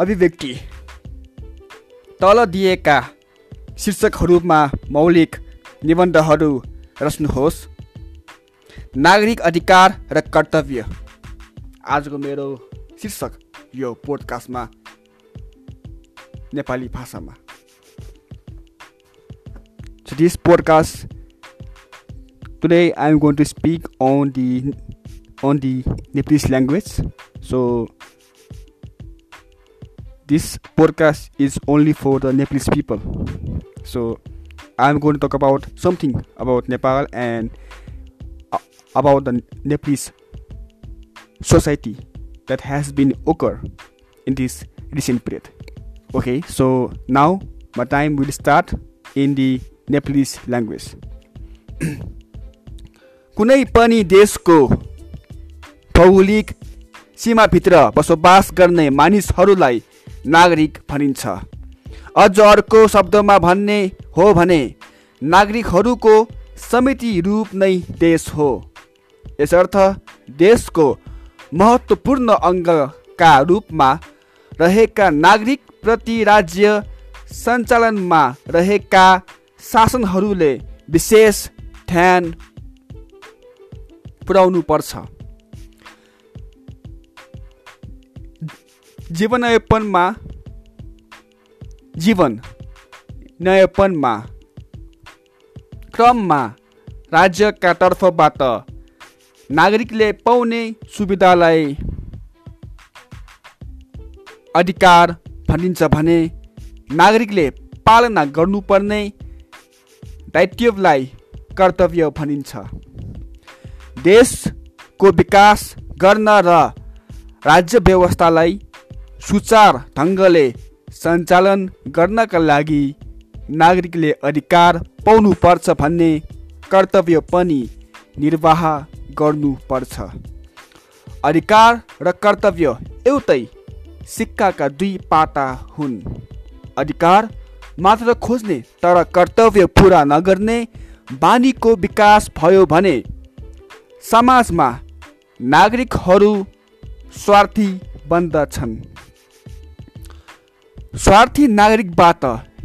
अभिव्यक्ति। तल दिएका शीर्षकहरूमा मौलिक निबन्धहरू रच्नुहोस्। नागरिक अधिकार र कर्तव्य। आजको मेरो शीर्षक यो पोडकास्टमा नेपाली भाषामा। So this podcast today I'm going to speak on the on the Nepalese language. So this podcast is only for the Nepalese people. So I'm going to talk about something about Nepal and uh, about the Nepalese society that has been occur in this recent period. Okay, so now my time will start in the Nepalese language. कुनै पनि देशको भौगोलिक सीमाभित्र बसोबास गर्ने मानिसहरूलाई नागरिक भनिन्छ। अझ अर्को शब्दमा भन्ने हो भने नागरिकहरूको समिति रूप नै देश हो। यसर्थ देशको महत्त्वपूर्ण अङ्गका रूपमा रहेका नागरिक प्रति राज्य सञ्चालनमा रहेका शासनहरूले विशेष ध्यान पुर्याउनु जीवनयापनमा जीवन नयापनमा क्रममा राज्यका तर्फबाट नागरिकले पाउने सुविधालाई अधिकार भनिन्छ भने नागरिकले पालना गर्नुपर्ने दायित्वलाई कर्तव्य भनिन्छ। देशको विकास गर्न र राज्य व्यवस्थालाई सुचार ढङ्गले सञ्चालन गर्नका लागि नागरिकले अधिकार पाउनुपर्छ भन्ने कर्तव्य पनि निर्वाह गर्नुपर्छ। अधिकार र कर्तव्य एउटै सिक्काका दुई पाटा हुन्। अधिकार मात्र खोज्ने तर कर्तव्य पुरा नगर्ने बानीको विकास भयो भने समाजमा नागरिकहरू स्वार्थी बन्दछन्। स्वार्थी नागरिकबाट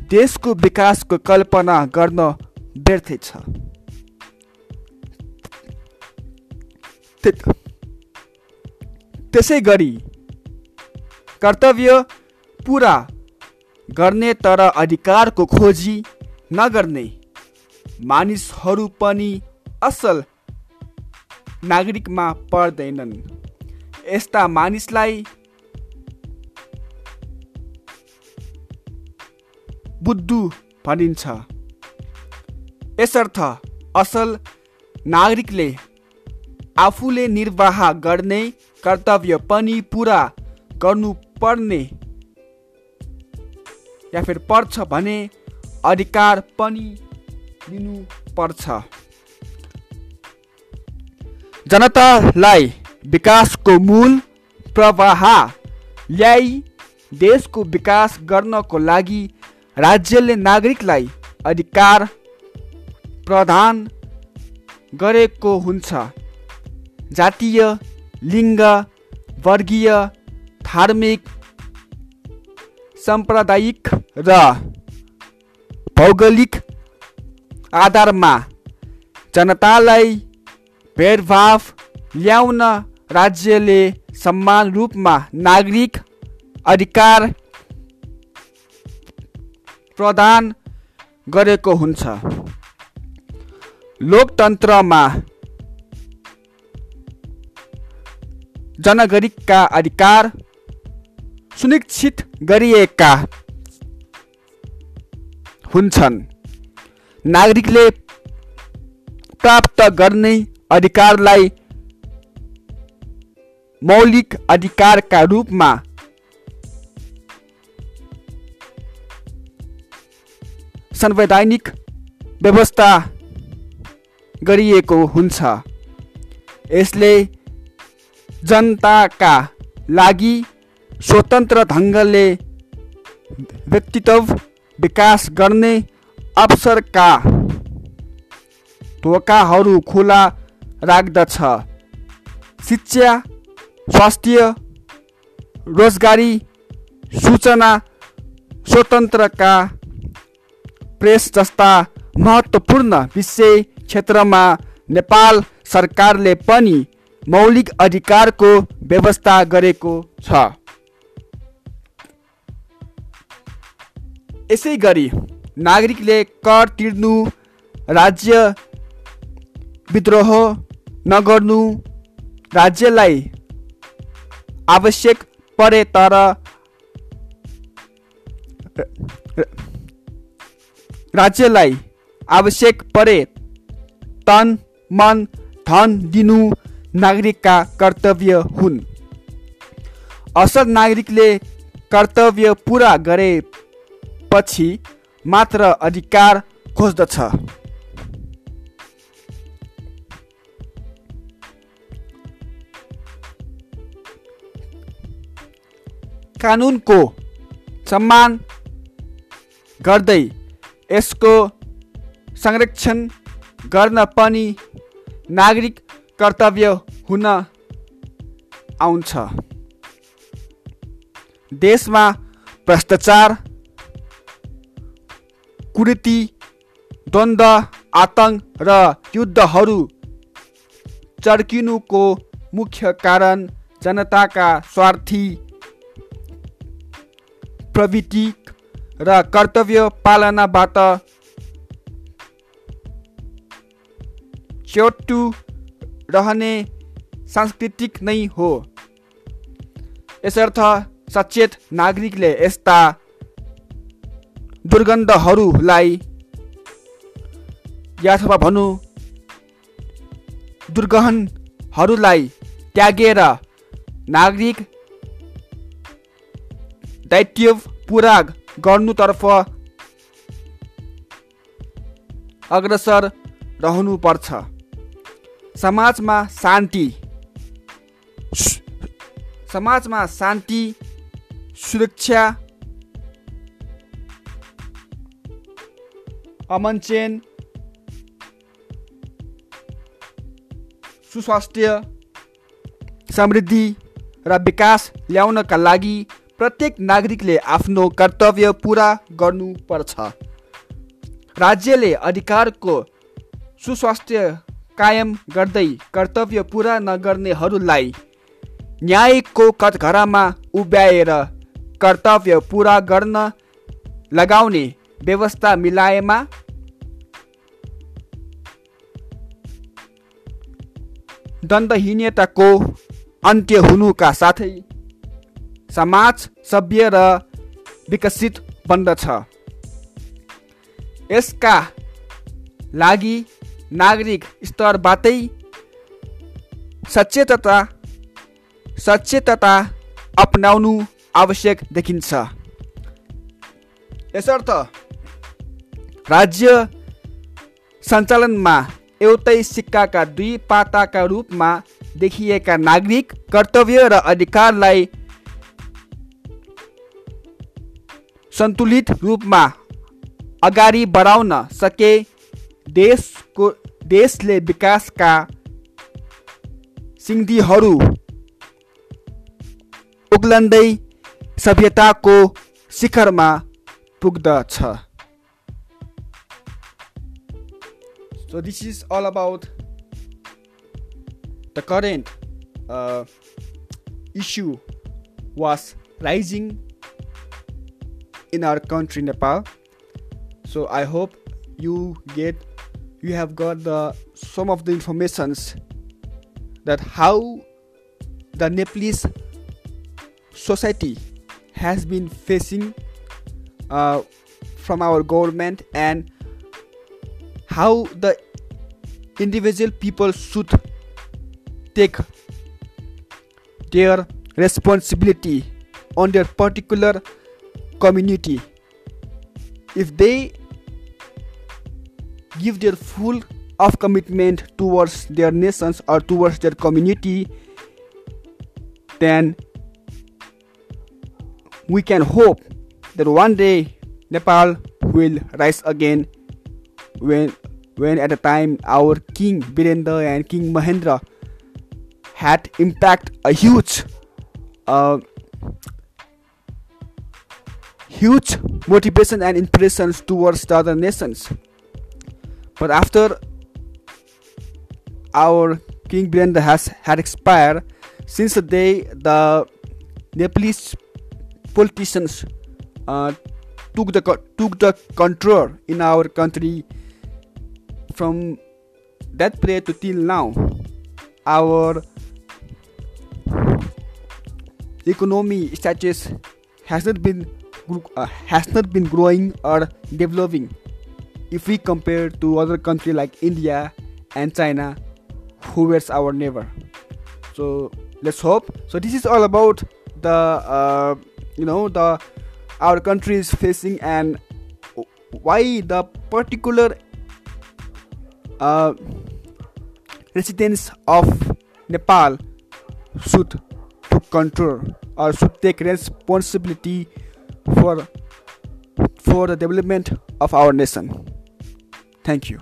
देशको विकासको कल्पना गर्न व्यर्थै छ। त्यसै गरी कर्तव्य पुरा गर्ने तर अधिकारको खोजी नगर्ने मानिसहरू पनि असल नागरिकमा पर्दैनन्। यस्ता मानिसलाई बुद्धु भनिन्छ। यसर्थ असल नागरिकले आफूले निर्वाह गर्ने कर्तव्य पनि पुरा गर्नुपर्ने। या फिर पर्छ भने अधिकार पनि लिनुपर्छ। जनतालाई विकासको मूल प्रवाह ल्याई देशको विकास गर्नको लागि राज्यले नागरिकलाई अधिकार प्रदान गरेको हुन्छ। जातीय लिङ्ग वर्गीय धार्मिक साम्प्रदायिक र भौगोलिक आधारमा जनतालाई भेदभाव ल्याउन राज्यले समान रूपमा नागरिक अधिकार प्रदान गरेको हुन्छ। लोकतन्त्रमा जनगणिकका अधिकार सुनिश्चित गरिएका हुन्छन्। नागरिकले प्राप्त गर्ने अधिकारलाई मौलिक अधिकारका रूपमा संवैधानिक व्यवस्था गरिएको हुन्छ। यसले जनताका लागि स्वतन्त्र ढङ्गले व्यक्तित्व विकास गर्ने अवसरका ढोकाहरू खुला राख्दछ। शिक्षा स्वास्थ्य रोजगारी सूचना स्वतन्त्रका प्रेस जस्ता महत्त्वपूर्ण विषय क्षेत्रमा नेपाल सरकारले पनि मौलिक अधिकारको व्यवस्था गरेको छ। यसै गरी नागरिकले कर तिर्नु राज्य विद्रोह नगर्नु राज्यलाई आवश्यक परे तर राज्यलाई आवश्यक परे तन मन धन दिनु नागरिकका कर्तव्य हुन्। असल नागरिकले कर्तव्य पुरा गरेपछि मात्र अधिकार खोज्दछ। कानुनको सम्मान गर्दै यसको संरक्षण गर्न पनि नागरिक कर्तव्य हुन आउँछ। देशमा भ्रष्टाचार कुरीति द्वन्द्व आतङ्क र युद्धहरू चर्किनुको मुख्य कारण जनताका स्वार्थी प्रवृत्ति र कर्तव्य पालनाबाट च्याटु रहने सांस्कृतिक नै हो। यसर्थ सचेत नागरिकले यस्ता दुर्गन्धहरूलाई अथवा भनौँ दुर्गहनहरूलाई त्यागेर नागरिक दायित्व पुरा गर्नुतर्फ अग्रसर रहनुपर्छ। समाजमा शान्ति। समाजमा शान्ति सुरक्षा अमनचेन सुस्वास्थ्य समृद्धि र विकास ल्याउनका लागि प्रत्येक नागरिकले आफ्नो कर्तव्य पुरा गर्नुपर्छ। राज्यले अधिकारको सुस्वास्थ्य कायम गर्दै कर्तव्य पुरा नगर्नेहरूलाई न्यायको कटघरामा उभ्याएर कर्तव्य पुरा गर्न लगाउने व्यवस्था मिलाएमा दण्डहीनताको अन्त्य हुनुका साथै समाज सभ्य र विकसित बन्दछ। यसका लागि नागरिक स्तरबाटै सचेतता सचेतता अपनाउनु आवश्यक देखिन्छ। यसर्थ राज्य सञ्चालनमा एउटै सिक्काका दुई पाताका रूपमा देखिएका नागरिक कर्तव्य र अधिकारलाई सन्तुलित रूपमा अगाडि बढाउन सके देशको देशले विकासका सिन्धीहरू उग्लन्दै सभ्यताको शिखरमा पुग्दछ। This is all about the current uh, issue was rising in our country Nepal. So I hope you get you have got the some of the informations that how the Nepalese society has been facing uh, from our government and how the individual people should take their responsibility on their particular community. If they give their full of commitment towards their nations or towards their community then we can hope that one day nepal will rise again when when at the time our king Birendra and king Mahendra had impact a huge uh, huge motivation and impressions towards the other nations. But after our King Birendra has had expired, since the day the Nepalese politicians uh, took the took the control in our country from that period to till now, our economy status has not been has not been growing or developing. If we compare to other countries like India and China who our neighbor? So let's hope. So this is all about the uh, you know the our country is facing and why the particular uh, residents of Nepal should to control or should take responsibility for for the development of our nation. Thank you.